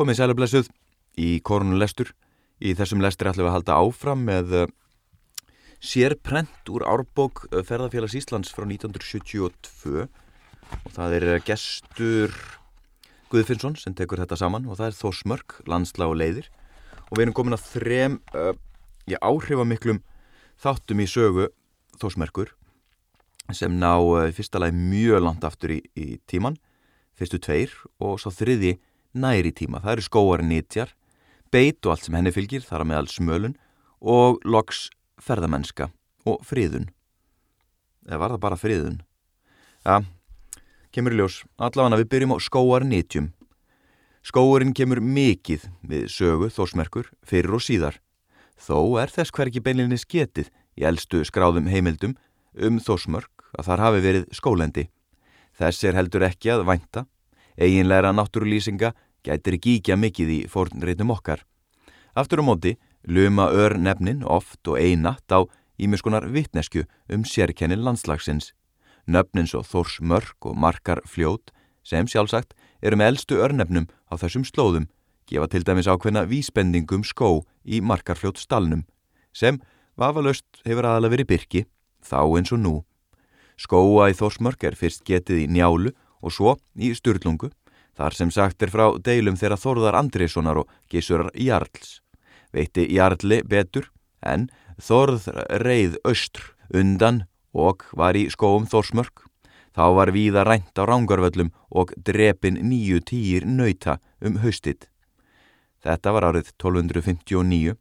Komið sælublessuð í korunulestur. Í þessum lestri ætlum við að halda áfram með uh, sérprent úr árbók uh, Ferðarfélags Íslands frá 1972 og það er uh, gestur Guðfinnsson sem tekur þetta saman og það er Þósmörk, landslag og leiðir og við erum komin að þrem uh, áhrifamiklum þáttum í sögu Þósmerkur sem ná uh, fyrsta lagi mjög langt aftur í, í tíman, fyrstu tveir og svo þriði næri tíma. Það eru skóarinn nýtjar, beit og allt sem henni fylgir, þar að meðal smölun og loks ferðamennska og friðun. Eða var það bara friðun? Ja, kemur í ljós. Allavega við byrjum á skóarinn nýtjum. Skóarinn kemur mikið við sögu þósmerkur fyrir og síðar. Þó er þess hverki beinlinni sketið í eldstu skráðum heimildum um þósmörk að þar hafi verið skólendi. Þess er heldur ekki að vænta Eginleira náttúrulýsinga gætir gíkja mikið í fornreitum okkar. Aftur á móti luma ör nefnin oft og einatt á ímiskunar vittnesku um sérkennin landslagsins. Nöfnin svo þors mörg og markar fljót sem sjálfsagt eru með eldstu örnefnum á þessum slóðum gefa til dæmis ákveðna vísbendingum skó í markarfljót stalnum sem vafalöst hefur aðalega verið byrki þá eins og nú. Skóa í Þórsmörk er fyrst getið í njálu og svo í Sturlungu, þar sem sagt er frá deilum þeirra Þorðar Andriðssonar og Gísurar Jarls. Veitti Jarli betur, en Þorð reið östr undan og var í skóum Þórsmörk. Þá var víða rænt á rángarvöllum og drepin nýju týjir nöyta um haustið. Þetta var árið 1259.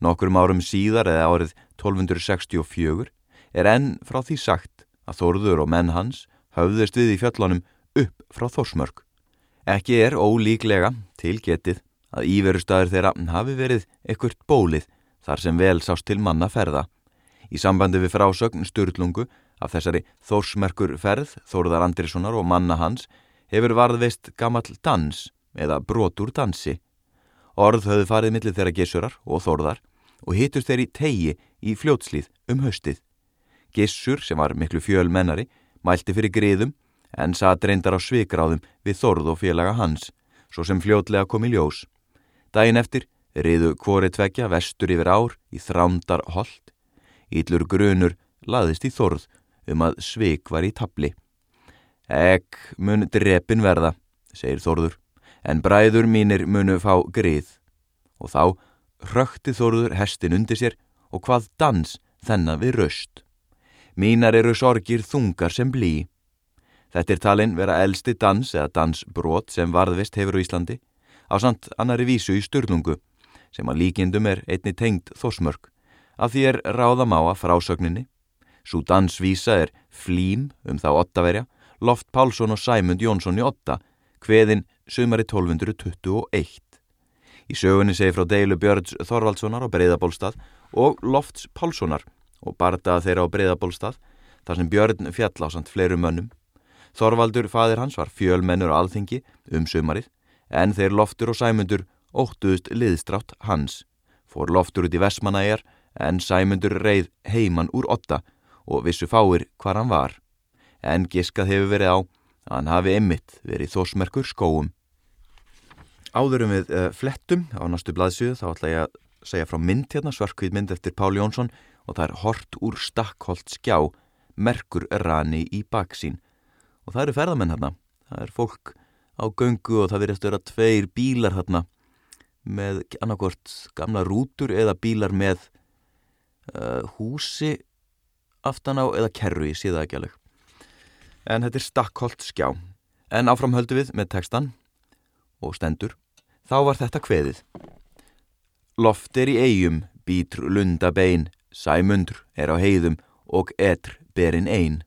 Nokkurum árum síðar eða árið 1264 er enn frá því sagt að Þorður og menn hans höfðust við í fjöllunum upp frá Þórsmörk. Ekki er ólíklega tilgetið að íverustæður þeirra hafi verið ekkert bólið þar sem vel sást til manna ferða. Í sambandi við frásögn Sturlungu af þessari Þórsmerkur ferð, Þórðar Andrissonar og manna hans hefur varðveist gamall dans eða brotur dansi. Orð höfðu farið millir þeirra Gissurar og Þórðar og hittust þeir í tegi í fljótslið um höstið. Gissur, sem var miklu fjölmennari, mælti fyrir griðum en satt reyndar á svikráðum við Þorð og félaga hans, svo sem fljótlega kom í ljós. Dæin eftir riðu kvori tvekja vestur yfir ár í þrándar hold. Íllur grunur laðist í Þorð um að svik var í tabli. Egg mun drepin verða, segir Þorður, en bræður mínir munu fá grið. Og þá rökti Þorður hestin undir sér og hvað dans þennan við röst. Mínar eru sorgir þungar sem blí. Þetta er talinn vera elsti dans eða dansbrot sem varðvist hefur á Íslandi á samt annari vísu í Sturlungu sem að líkindum er einni tengd þosmörk af því er ráðam á að frásögninni. Svo dansvísa er Flím um þá ottaverja, Loft Pálsson og Sæmund Jónsson í otta, hveðin sömari 1221. Í sögunni segi frá deilu Björns Þorvaldssonar á Breiðabólstað og Lofts Pálssonar og bardaða þeirra á breyðabólstað þar sem Björn fjall á samt fleiru mönnum. Þorvaldur, fadir hans, var fjölmennur á alþingi um sömarið en þeir loftur og sæmundur óttuðust liðstrátt hans. Fór loftur út í Vesmanæjar en sæmundur reið heiman úr otta og vissu fáir hvar hann var. En giskað hefur verið á að hann hafi emmitt verið þósmerkur skóum. Áðurum við uh, flettum á næstu blaðsjöðu þá ætla ég að segja frá mynd hérna, svarkvít mynd eftir Páli Jónsson og það er hort úr stakkholt skjá, merkur rani í baksín. Og það eru ferðamenn hérna, það er fólk á göngu og það verðist að vera tveir bílar hérna með annarkort gamla rútur eða bílar með uh, húsi aftan á eða kerru í síða ekki alveg. En þetta er stakkholt skjá. En áframhöldu við með textan og stendur, þá var þetta kveðið. Loft er í eigum, bítr lunda bein, Sæmundur er á heiðum og etr berin einn.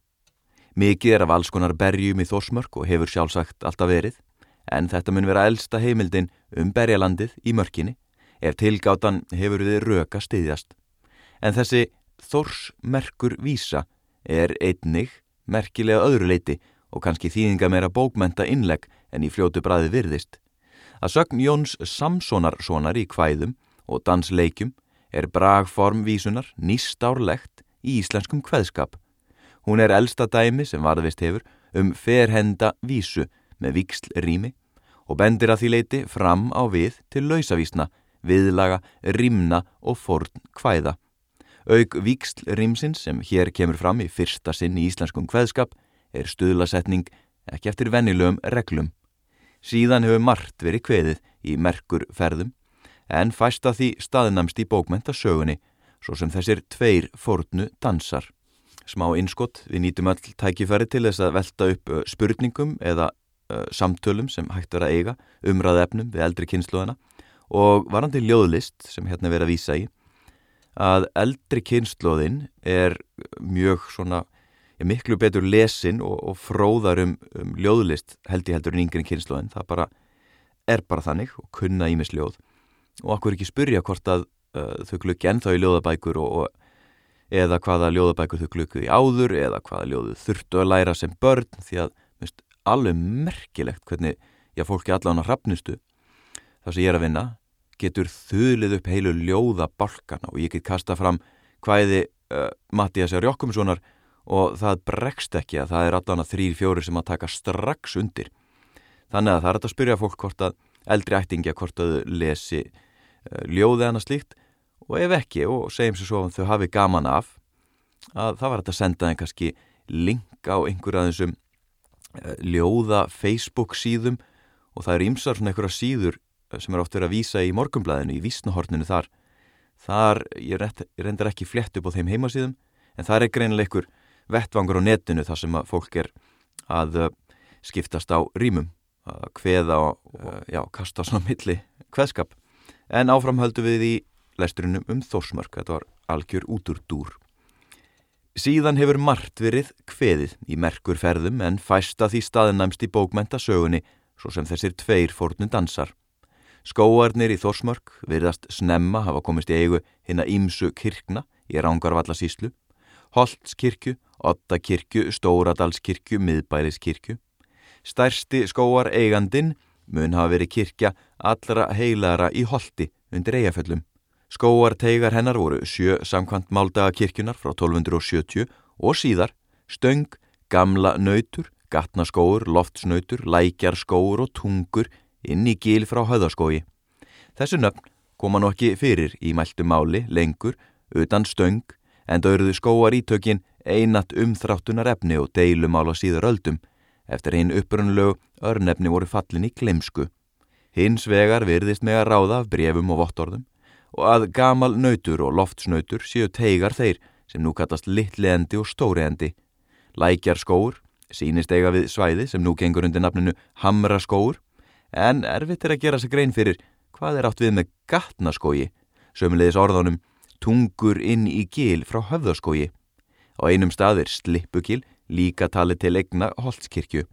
Mikið er af alls konar berjum í Þórsmörk og hefur sjálfsagt alltaf verið, en þetta mun vera eldsta heimildin um berjalandið í mörkinni, ef tilgátan hefur við röka stiðjast. En þessi Þórsmerkur vísa er einnig merkilega öðruleiti og kannski þýðinga meira bókmenta innlegg en í fljótu bræði virðist. Að sögn Jóns Samsonar sonar í kvæðum og dansleikjum er bragform vísunar nýstárlegt í íslenskum kveðskap. Hún er elsta dæmi sem varðvist hefur um ferhenda vísu með viksl rými og bendir að því leiti fram á við til lausavísna, viðlaga, rimna og forn kvæða. Aug víksl rimsins sem hér kemur fram í fyrsta sinn í íslenskum kveðskap er stuðlasetning ekki eftir vennilegum reglum. Síðan hefur margt verið kveðið í merkur ferðum en fæsta því staðnamst í bókmentasögunni svo sem þessir tveir fornu dansar. Smá innskott, við nýtum öll tækifæri til þess að velta upp spurningum eða uh, samtölum sem hægt verið að eiga, umræða efnum við eldri kynsluðana og varandi ljóðlist sem hérna verið að vísa í að eldri kynsluðin er mjög svona ja, miklu betur lesin og, og fróðar um, um ljóðlist held ég heldur en yngri kynsluðin, það bara er bara þannig og kunna ímis ljóð og okkur ekki spyrja hvort að uh, þau glukki ennþá í ljóðabækur og, og eða hvaða ljóðabækur þau glukkuði áður eða hvaða ljóðu þurftu að læra sem börn því að veist, alveg merkilegt hvernig já, fólki allan á hrafnustu það sem ég er að vinna getur þuðlið upp heilu ljóðabalkana og ég get kasta fram hvaðið uh, Mattias R. Jokkumssonar og það bregst ekki að það er allan að þrýr fjóri sem að taka strax undir þannig að það er að spyrja fólk hvort að eldri ættingja hvort að þau lesi uh, ljóði annað slíkt. Og ef ekki og segjum sér svo að þau hafi gaman af að það var þetta að senda þeim kannski link á einhverja þessum uh, ljóða Facebook síðum. Og það er ímsar svona einhverja síður uh, sem er oft verið að vísa í morgumblæðinu í vísnuhorninu þar. Þar, ég reyndar ekki flett upp á þeim heimasíðum en það er greinileg einhver vettvangur á netinu þar sem að fólk er að skiptast á rýmum að kveða og kasta svona milli kveðskap. En áframhöldu við í lesturinn um Þórsmörk, þetta var algjör út úr dúr. Síðan hefur margt verið kveðið í merkur ferðum en fæsta því staðinæmst í bókmentasögunni svo sem þessir tveir fórnum dansar. Skóarnir í Þórsmörk virðast snemma hafa komist í eigu hinn að ímsu kirkna í Rángarvallasíslu, Holtskirkju, Ottakirkju, Stóradalskirkju, Miðbæliskirkju Stærsti skóar eigandin mun hafa verið kirkja allra heilara í holti undir eigaföllum. Skóar teigar hennar voru sjö samkvæmt máldaga kirkjunar frá 1270 og síðar stöng, gamla nautur, gatnaskóur, loftsnautur, lækjarskóur og tungur inn í gíl frá höðaskói. Þessu nöfn koma nokki fyrir í mæltu máli lengur utan stöng en döruðu skóar ítökin einat umþráttunar efni og deilumál á síður öldum eftir hinn upprunlegu örnefni voru fallin í glemsku. Hins vegar virðist með að ráða af brefum og vottorðum og að gamal nautur og loftsnautur séu teigar þeir sem nú kallast litleendi og stóreendi. Lækjar skóur, sínist eiga við svæði sem nú gengur undir nafninu hamra skóur, en erfitt er að gera sig grein fyrir hvað er átt við með gatnaskói, sömulegis orðanum tungur inn í gil frá höfðaskói. Á einum stað er slippugil líka tali til egna Holtskirkju.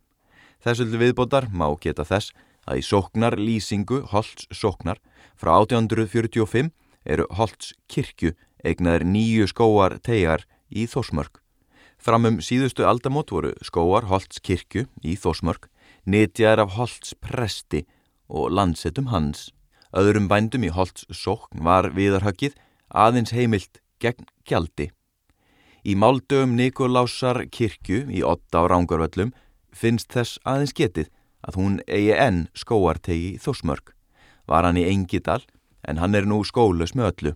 Þessu viðbótar má geta þess að í sóknar lýsingu Holts sóknar frá 1845 eru Holts kirkju egnaðir nýju skóar tegar í Þósmörk. Framum síðustu aldamót voru skóar Holts kirkju í Þósmörk nýtjaðar af Holts presti og landsetum hans. Öðrum bændum í Holts sókn var viðarhöggið aðeins heimilt gegn gjaldi. Í máldögum Nikolásar kirkju í 8 á Rángarvöllum finnst þess aðeins getið að hún eigi enn skóartegi þósmörk. Var hann í Engidal en hann er nú skólaus með öllu.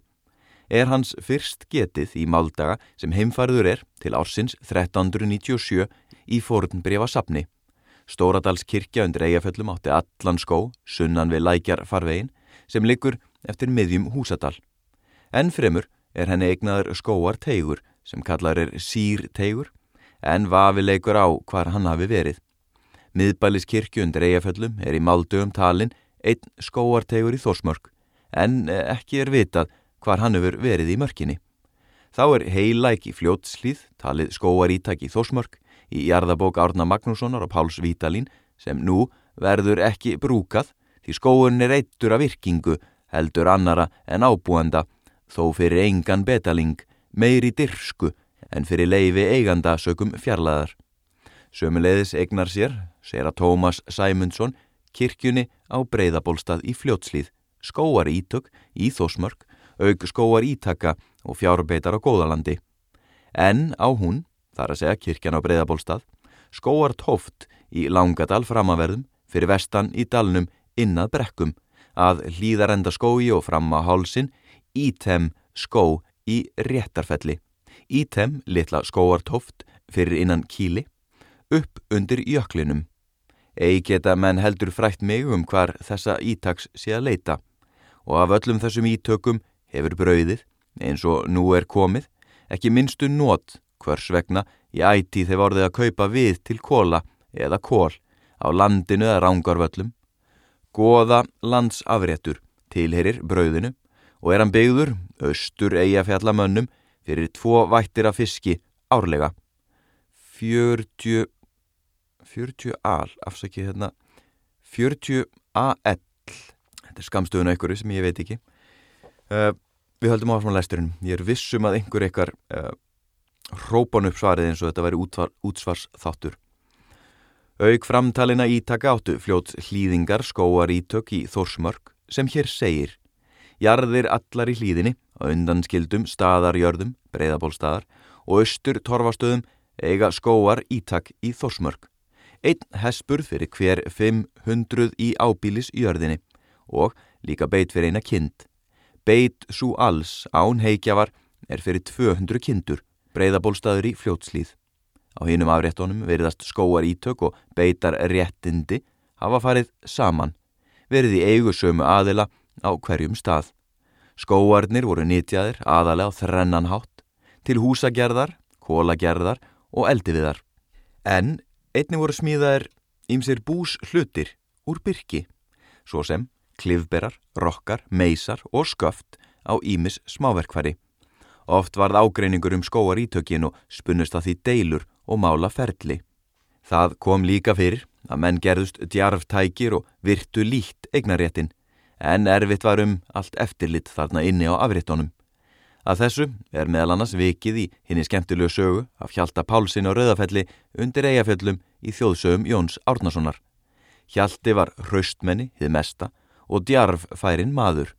Er hans fyrst getið í máldaga sem heimfærður er til ársins 1397 í fornbrefa sapni. Stóradals kirkja undir eigaföllum átti allan skó, sunnan við lækjar farvegin, sem liggur eftir miðjum húsadal. En fremur er henni eignaður skóar tegur sem kallar er sírteigur en vafileikur á hvar hann hafi verið. Miðbælis kirkju undir eigaföllum er í máldögum talin einn skóarteigur í Þórsmörk en ekki er vitað hvar hann hefur verið í mörkinni. Þá er heilæk í fljótslýð talið skóarítæk í Þórsmörk í jarðabók Árna Magnússonar og Páls Vítalín sem nú verður ekki brúkað því skóun er eittur af virkingu heldur annara en ábúanda þó fyrir engan betaling meiri dyrsku en fyrir leifi eiganda sökum fjarlæðar. Sömuleiðis eignar sér, segir að Tómas Sæmundsson, kirkjunni á breyðabólstað í fljótslýð, skóar ítök í Þósmörk, aug skóar ítaka og fjárbeitar á góðalandi. En á hún, þar að segja kirkjan á breyðabólstað, skóar tóft í langadal framaverðum, fyrir vestan í dalnum innað brekkum að hlýðarenda skói og fram á hálsin ítem skó í réttarfelli. Ítem litla skóartóft fyrir innan kíli upp undir jöklinum. Egi geta menn heldur frætt mig um hvar þessa ítaks sé að leita og af öllum þessum ítökum hefur brauðið, eins og nú er komið, ekki minnstu nót hvers vegna í æti þeir vorðið að kaupa við til kóla eða kól á landinu eða rángarvöllum. Goða landsafréttur tilherir brauðinu og er hann byggður austur eigafjallamönnum fyrir tvo vættir af fiski árlega. 40, 40 al, afsakið hérna, 40 al, þetta er skamstöðun einhverju sem ég veit ekki. Uh, við höldum áfram lesturinn, ég er vissum að einhver eitthvað uh, hrópan upp svarið eins og þetta væri útsvars þáttur. Aug framtalina ítaka áttu fljóts hlýðingar skóar ítök í Þórsmörk sem hér segir Jarðir allar í hlýðinni á undanskildum staðarjörðum, breyðabólstaðar og austur torfastöðum eiga skóar ítak í Þórsmörk. Einn hespurð fyrir hver 500 í ábílis jörðinni og líka beit fyrir eina kind. Beit svo alls án heikjafar er fyrir 200 kindur, breyðabólstaður í fljótslýð. Á hinnum afréttonum veriðast skóar ítök og beitar réttindi hafa farið saman, verið í eigu sömu aðila á hverjum stað. Skóarnir voru nýtjaðir aðalega á þrennanhátt til húsagerðar, kólagerðar og eldiviðar. En einni voru smíðaðir ímsir bús hlutir úr byrki, svo sem klifberar, rokkar, meisar og sköft á ímis smáverkfæri. Oft varð ágreiningur um skóar ítökin og spunnust að því deilur og mála ferli. Það kom líka fyrir að menn gerðust djarftækir og virtu líkt eignaréttin, en erfitt var um allt eftirlitt þarna inni á afréttonum. Að þessu er meðal annars vikið í henni skemmtilegu sögu af Hjalta Pálsinn á Rauðafelli undir eigafjöllum í þjóðsögum Jóns Árnasonar. Hjalti var hraustmenni, hið mesta, og djarffærin maður.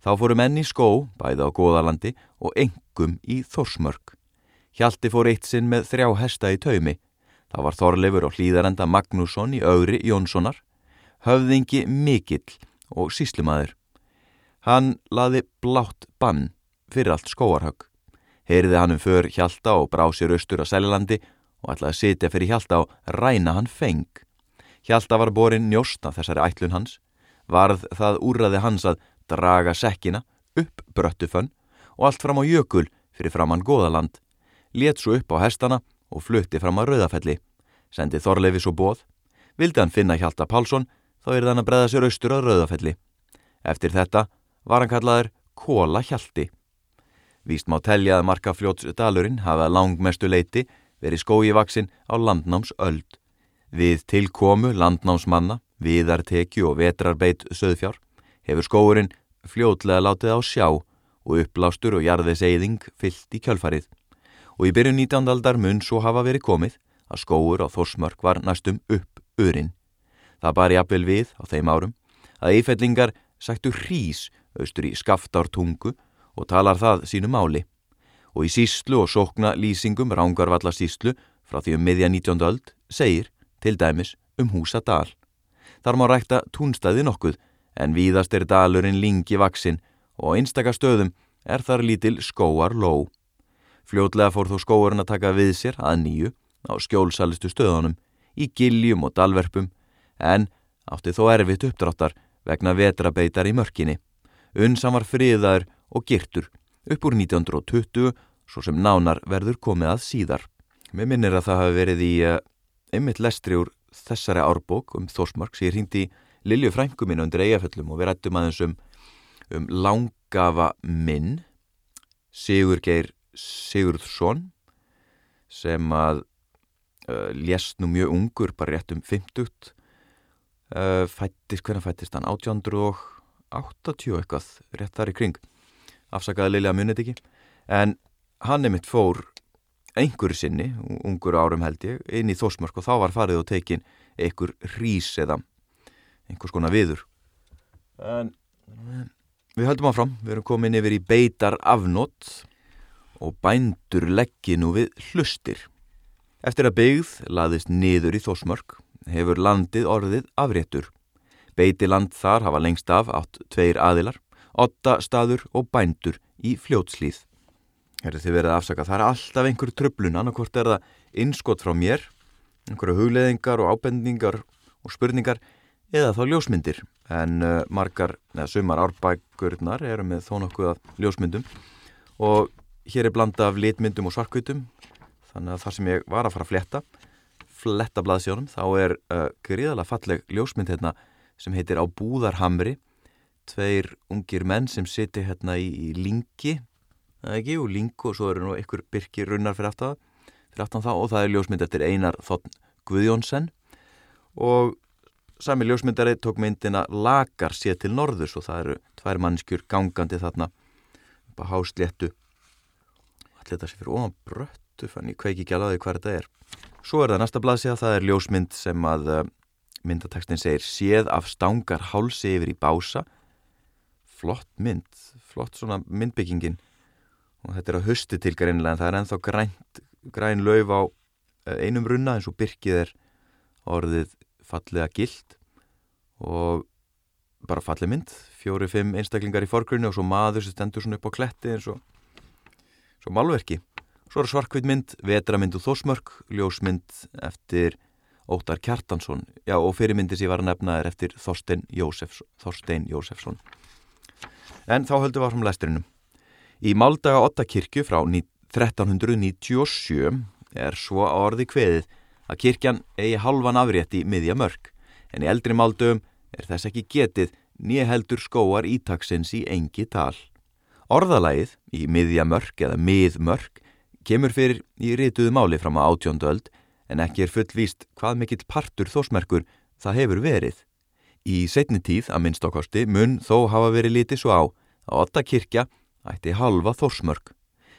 Þá fóru menn í skó, bæði á Góðalandi og engum í Þorsmörk. Hjalti fór eitt sinn með þrjá hesta í taumi. Það var Þorleifur og hlýðarenda Magnússon í augri Jónssonar, höfðingi mikill og síslumadur. Hann laði blátt bann fyrir allt skóarhögg. Heyriði hann um för Hjalta og brá sér austur á Sælilandi og ætlaði að sitja fyrir Hjalta og ræna hann feng. Hjalta var borin njóstna þessari ætlun hans, varð það úrraði hans að draga sekkina upp bröttufönn og allt fram á jökul fyrir framann Góðaland let svo upp á hestana og flutti fram á Rauðafelli. Sendi Þorleifis og bóð. Vildi hann finna Hjalta Pálsson, þá er þann að breða sér austur á Rauðafelli. Eftir þetta var hann kallaður Kóla Hjalti. Víst má telja að markafljótsdalurinn hafa langmestu leiti verið skójivaksinn á landnáms öld. Við tilkomu landnámsmanna, viðartekju og vetrarbeit söðfjár hefur skóurinn fljótlega látið á sjá og upplástur og jarðiseiðing fyllt í kjölfarið og í byrjun 19. aldar mun svo hafa verið komið að skóur á Þorsmörk var næstum upp örin. Það bar jafnvel við á þeim árum að eifellingar sættu hrís austur í skaftártungu og talar það sínu máli og í síslu og sókna lýsingum rángarvalla síslu frá því um miðja 19. öld segir til dæmis um húsa dal. Þar má rækta túnstæði nokkuð en víðast er dalurinn lingi vaksinn og einstakar stöðum er þar lítil skóar ló. Fljótlega fór þó skóurinn að taka við sér að nýju á skjólsalistu stöðunum í giljum og dalverpum en átti þó erfitt uppdráttar vegna vetrabeitar í mörkinni. Unnsam var friðaður og girtur upp úr 1920 svo sem nánar verður komið að síðar. Mér minnir að það hafi verið í uh, einmitt lestri úr þessari árbók um Þórsmark sem ég hrýndi Lilju frængu minn undir eigaföllum og við rættum aðeins um, um langafa minn Sigur Geir Sigurðsson sem að uh, lést nú mjög ungur, bara rétt um 50 uh, fættist, hvernig fættist hann? 1880 eitthvað, rétt þar í kring afsakaði Lilja munið ekki en hann er mitt fór einhverju sinni, ungur árum held ég inn í Þósmörk og þá var farið og tekin einhver rís eða einhvers konar viður en við höldum áfram, við erum komin yfir í beitar afnótt og bændur leggji nú við hlustir. Eftir að byggð laðist niður í Þósmörk hefur landið orðið afréttur. Beiti land þar hafa lengst af átt tveir aðilar, otta staður og bændur í fljótslýð. Herðu þið verið að afsaka, það er alltaf einhver tröflun, annarkort er það innskott frá mér, einhverju hugleðingar og ábendingar og spurningar eða þá ljósmyndir. En uh, margar, eða sumar árbækurnar eru með þó nokkuð af ljósmyndum og hér er blanda af litmyndum og svarkveitum, þannig að það sem ég var að fara að fletta, fletta blaðsjónum, þá er uh, gríðalega falleg ljósmynd hérna sem heitir Á búðarhamri, tveir ungir menn sem siti hérna í, í lingi, það ekki, og lingu og svo eru nú ykkur byrkir runnar fyrir aftan, fyrir aftan þá og það er ljósmynd eftir Einar Þotn Guðjónsson. Og sami ljósmyndari tók myndina Lagar sér til norðus og það eru tvær mannskjur gangandi þarna upp á hásléttu. Allir þetta sé fyrir ofan bröttu fann ég kveiki ekki alveg hvað þetta er svo er það næsta blaðsíða, það er ljósmynd sem að uh, myndatekstin segir séð af stangar hálsi yfir í bása. Flott mynd flott svona myndbyggingin. Og þetta er að husti til greinlega en það er ennþá grænt, græn löf á eh, einum runna eins og byrkið er orðið fallega gild og bara fallið mynd fjóri-fimm einstaklingar í forgrunni og svo maður sem stendur svona upp á kletti eins og svo málverki svo er svarkveit mynd, vetramynd og þósmörk ljósmynd eftir Óttar Kjartansson. Já og fyrirmyndi sem ég var að nefna er eftir Þorstein, Jósefs, Þorstein Jósefsson. En þá höldum við áfram læsturinnum Í Máldaga Ottakirkju frá 1397 er svo orði kveðið að kirkjan eigi halvan afrétt í miðja mörg, en í eldri máldöfum er þess ekki getið nýja heldur skóar ítaksins í engi tal. Orðalagið í miðja mörg eða miðmörg kemur fyrir í rituðu máli fram á átjóndöld en ekki er fullvíst hvað mikill partur þósmerkur það hefur verið. Í setni tíð að minnst okkosti mun þó hafa verið litið svo á að Ottakirkja ætti halva þórsmörk.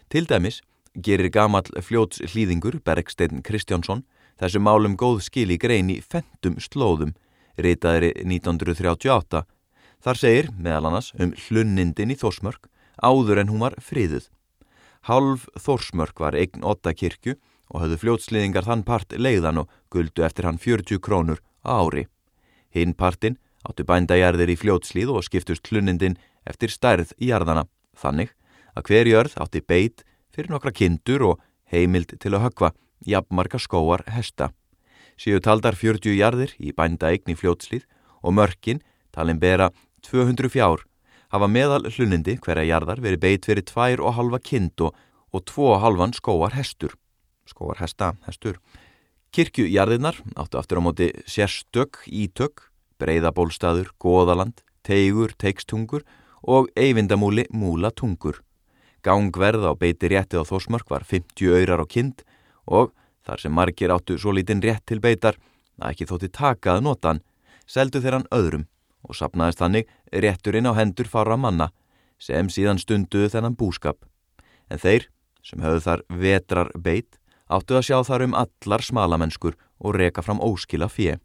Til dæmis gerir gamal fljóts hlýðingur Bergstein Kristjánsson þessu málum góð skil í grein í fentum slóðum, ritaðri 1938. Þar segir, meðal annars, um hlunnindin í þórsmörk áður en hún var friðuð. Halv þórsmörk var eign 8 kirkju og höfðu fljótslýðingar þann part leiðan og guldu eftir hann 40 krónur ári. Hinn partin áttu bændagjarðir í fljótslýð og skiptust hlunnindin eftir stærð í jarðana. Þannig að hver jörð átti beit fyrir nokkra kindur og heimild til að hökva jafnmarka skóar hesta. Síðu taldar 40 jarðir í bændaegn í fljótslið og mörkin, talin bera 200 fjár, hafa meðal hlunindi hverja jarðar verið beit fyrir 2,5 kind og, og 2,5 skóar hestur. Skóar hesta, hestur. Kirkjujarðirnar áttu aftur á móti sérstök, ítök, breyðabólstaður, goðaland, teigur, teikstungur og eyvindamúli múlatungur. Gangverð á beiti rétti á þósmörk var 50 öyrar á kind og þar sem margir áttu svo lítinn rétt til beitar að ekki þótti takað notan, seldu þeirran öðrum og sapnaðist þannig rétturinn á hendur fara manna sem síðan stunduðu þennan búskap. En þeir, sem höfðu þar vetrar beit, áttu að sjá þar um allar smalamennskur og reka fram óskila fjö.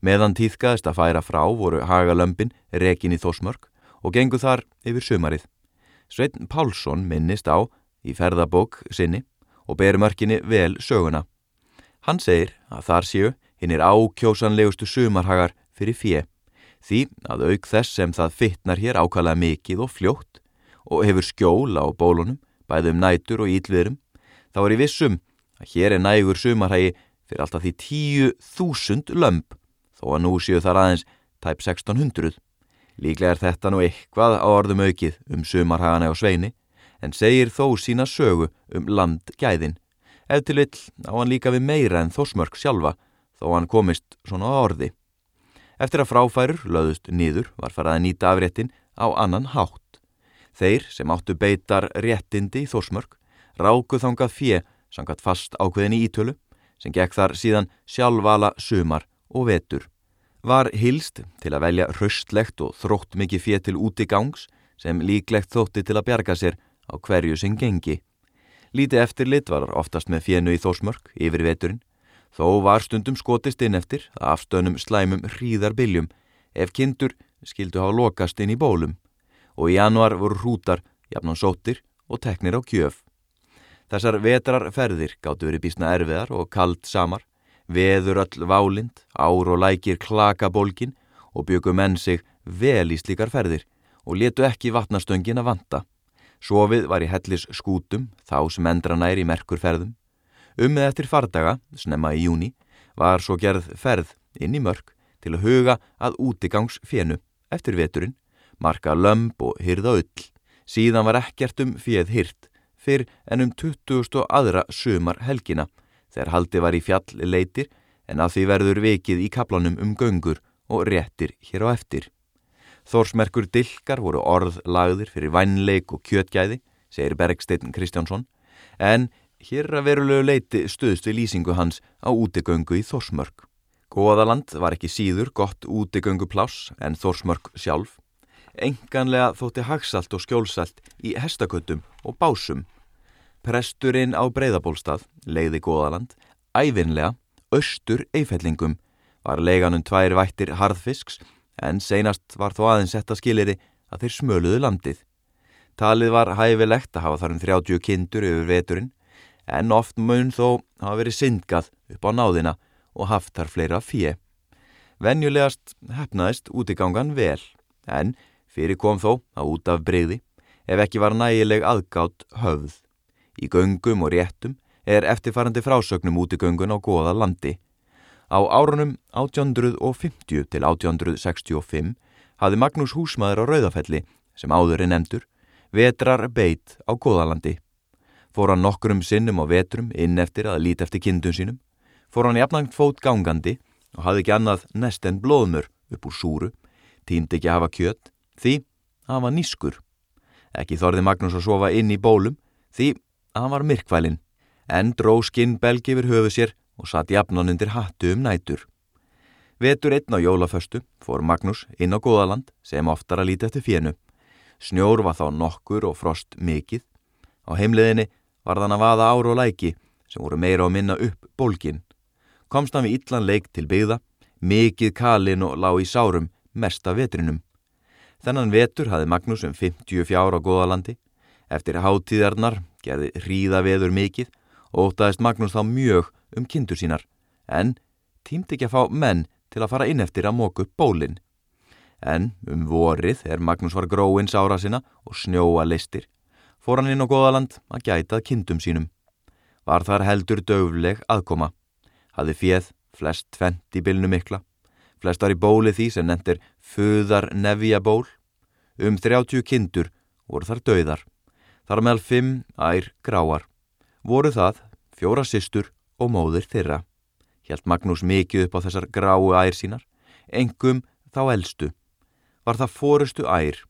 Meðan týðkaðist að færa frá voru hagalömpin rekin í þósmörk og gengu þar yfir sumarið. Sveitn Pálsson minnist á í ferðabók sinni og ber mörkinni vel söguna. Hann segir að þar séu hinn er ákjósanlegustu sumarhagar fyrir fjö, því að auk þess sem það fittnar hér ákvæmlega mikið og fljótt og hefur skjól á bólunum, bæðum nætur og ílviðrum, þá er í vissum að hér er nægur sumarhagi fyrir alltaf því tíu þúsund lömp, þó að nú séu þar aðeins tæp 1600. Líklega er þetta nú eitthvað á orðum aukið um sumarhagana á sveini, en segir þó sína sögu um landgæðin. Ef til vill á hann líka við meira en þósmörk sjálfa, þó hann komist svona á orði. Eftir að fráfærur löðust nýður var farað að nýta afréttin á annan hátt. Þeir sem áttu beitar réttindi í þósmörk rákuð þangað fjö sangat fast ákveðin í ítölu sem gekk þar síðan sjálfvala sumar og vetur var hilst til að velja hraustlegt og þrótt mikið fér til úti gangs sem líklegt þótti til að bjarga sér á hverju sem gengi. Lítið eftirlit var oftast með fjennu í þósmörk yfir veturinn, þó var stundum skotist inn eftir afstöðnum slæmum hríðarbiljum ef kindur skildu hafa lokast inn í bólum og í januar voru hrútar, jafnan sóttir og teknir á kjöf. Þessar vetrarferðir gáttu verið bísna erfiðar og kald samar veður öll válind, ár og lækir klakabólkin og byggu menn sig vel í slíkar ferðir og letu ekki vatnastöngin að vanta. Sofið var í hellis skútum, þá sem endra nær í merkurferðum. Ummið eftir fardaga, snemma í júni, var svo gerð ferð inn í mörg til að huga að útigangs fjenu eftir veturinn, marka lömb og hyrða öll. Síðan var ekkert um fjöð hyrt fyrr en um 20. aðra sumar helgina þegar haldi var í fjall leitir en að því verður vikið í kaplanum um göngur og réttir hér á eftir. Þórsmerkur dilkar voru orð lagðir fyrir vannleik og kjötgæði, segir Bergsteinn Kristjánsson, en hér að verulegu leiti stuðst við lýsingu hans á útegöngu í Þórsmörk. Góðaland var ekki síður gott útegöngu pláss en Þórsmörk sjálf. Enganlega þótti hagsalt og skjólsalt í hestaköttum og básum. Presturinn á Breiðabólstað, leiði Góðaland, æfinlega, austur eifellingum, var leiganum tvær vættir harðfisks en seinast var þó aðeins setta skiliri að þeir smöluðu landið. Talið var hæfilegt að hafa þar um 30 kindur yfir veturinn, en oft mun þó hafa verið syndgað upp á náðina og haft þar fleira fjö. Venjulegast hefnaðist útigangan vel, en fyrir kom þó að út af breyði, ef ekki var nægileg aðgátt höfð. Í göngum og réttum er eftirfarandi frásögnum útigöngun á goða landi. Á árunum 1850 til 1865 hafði Magnús Húsmaður á Rauðafelli, sem áður er nefndur, vetrar beit á Góðalandi. Fór hann nokkurum sinnum á vetrum inn eftir að líti eftir kindum sínum, fór hann jafnangt fót gangandi og hafði ekki annað nest en blóðmur upp úr súru, týndi ekki að hafa kjött, því að hann var nýskur. Ekki þorði Magnús að sofa inn í bólum, því að hann var myrkvælinn, en dró skinn belgi yfir höfu sér og satt jafnan undir hattu um nætur. Vetur einn á jólaföstu fór Magnús inn á Góðaland sem oftar að líti eftir fjennu. Snjór var þá nokkur og frost mikið. Á heimliðinni var þann að vaða ár og læki sem voru meira á minna upp bólkin. Komst hann við illan leik til byggða, mikið kalin og lág í sárum mest af vetrinum. Þennan vetur hafði Magnús um 54 á Góðalandi. Eftir hátíðarnar gerði hríða veður mikið og ótaðist Magnús þá mjög um kindur sínar, en tímti ekki að fá menn til að fara inn eftir að móku upp bólinn. En um vorið er Magnús var gróins ára sinna og snjóa listir, fór hann inn á Góðaland að gætað kindum sínum. Var þar heldur döfleg aðkoma. Haði fjöð flest tvent í bylnu mikla, flest var í bóli því sem nefndir föðar nefja ból. Um 30 kindur voru þar döiðar. Þar meðal fimm ær gráar. Voru það fjóra systur og móðir þeirra. Hjælt Magnús mikið upp á þessar gráu ær sínar, engum þá eldstu. Var það fórustu ær.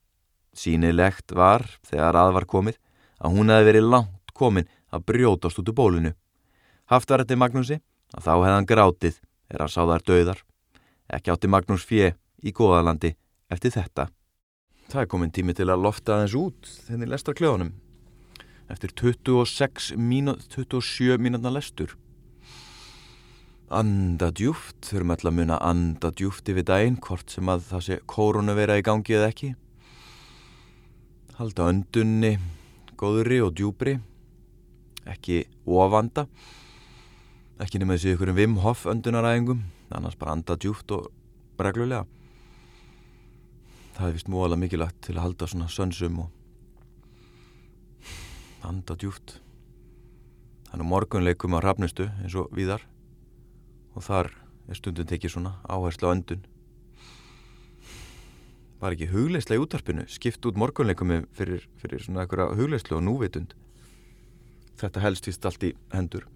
Sýnilegt var, þegar að var komið, að hún hefði verið langt komin að brjótast út úr bólinu. Haft var þetta Magnúsi að þá hefði hann grátið er að sá þar döðar. Ekki átti Magnús fjö í góðalandi eftir þetta. Það er komin tími til að lofta aðeins út þenni lestar kljóðunum. Eftir 26 mínut, 27 mínutna lestur. Anda djúft, þurfum alltaf að muna anda djúft yfir daginn, hvort sem að það sé kórunu vera í gangi eða ekki. Halda öndunni, góðri og djúbri, ekki ofanda, ekki nema þessi ykkur um Vim Hoff öndunaræðingum, annars bara anda djúft og reglulega. Það er vist múalega mikilvægt til að halda svona sönsum og anda djúft. Þannig morgunleikum á rafnustu eins og viðar og þar er stundum tekið svona áherslu á öndun var ekki hugleislega í útarpinu skipt út morgunleikum fyrir, fyrir svona eitthvað hugleislu og núvitund? Þetta helst vist allt í hendur.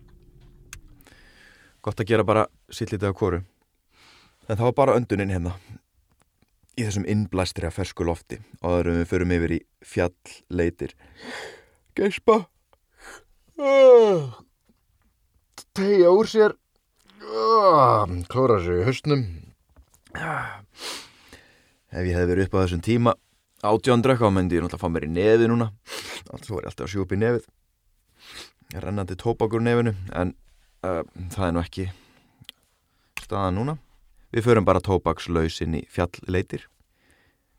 Gott að gera bara sittlítið á kóru en það var bara öndunin hérna. Í þessum innblæstri að fersku lofti. Og það erum við förum yfir í fjallleitir. Geispa tegja úr sér. Klóra sig í höstnum ef ég hef verið upp á þessum tíma átjóndrökk á myndi ég náttúrulega fá mér í nefi núna. Alltaf var ég alltaf að sjú upp í nefið. Rennandi tópakur nefinu en uh, það er nú ekki staðan núna. Við förum bara tópakslaus inn í fjallleitir.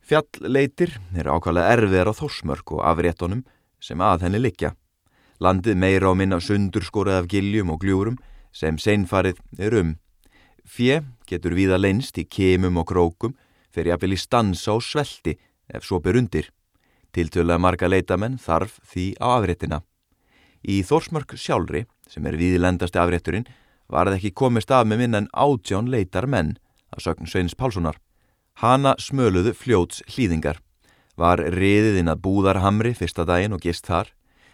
Fjallleitir eru ákvæmlega erfiðar á þósmörk og afréttonum sem að henni likja landið meira á minna sundur skorið af giljum og gljúrum sem seinfarið er um. Fjö getur viða leinst í kemum og krókum fyrir að vilja stansa og svelti ef svo ber undir. Tiltölulega marga leitamenn þarf því á afréttina. Í Þórsmörk sjálfri, sem er viðlendasti afrétturinn, var það ekki komist af með minn en átján leitar menn, að sögn Sveins Pálssonar. Hanna smöluðu fljóts hlýðingar. Var riðiðinn að búðarhamri fyrsta daginn og gist þar,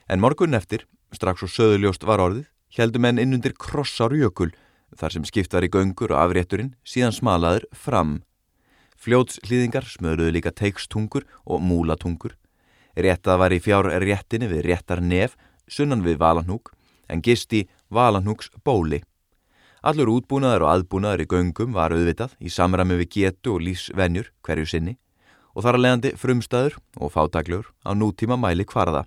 en morgun eftir, strax og söðuljóst var orðið, heldum enn innundir krossár jökul, þar sem skipt var í göngur og afrétturinn síðan smalaður fram. Fljóts hlýðingar smöluðu líka teikstungur og múlatungur. Réttað var í fjár réttinni við réttar nef, sunnan við Valanhúk, en gist í Valanhúks bóli. Allur útbúnaður og aðbúnaður í göngum var auðvitað í samræmi við getu og lífsvenjur hverju sinni og þar að leiðandi frumstæður og fátaglur á nútíma mæli kvarða.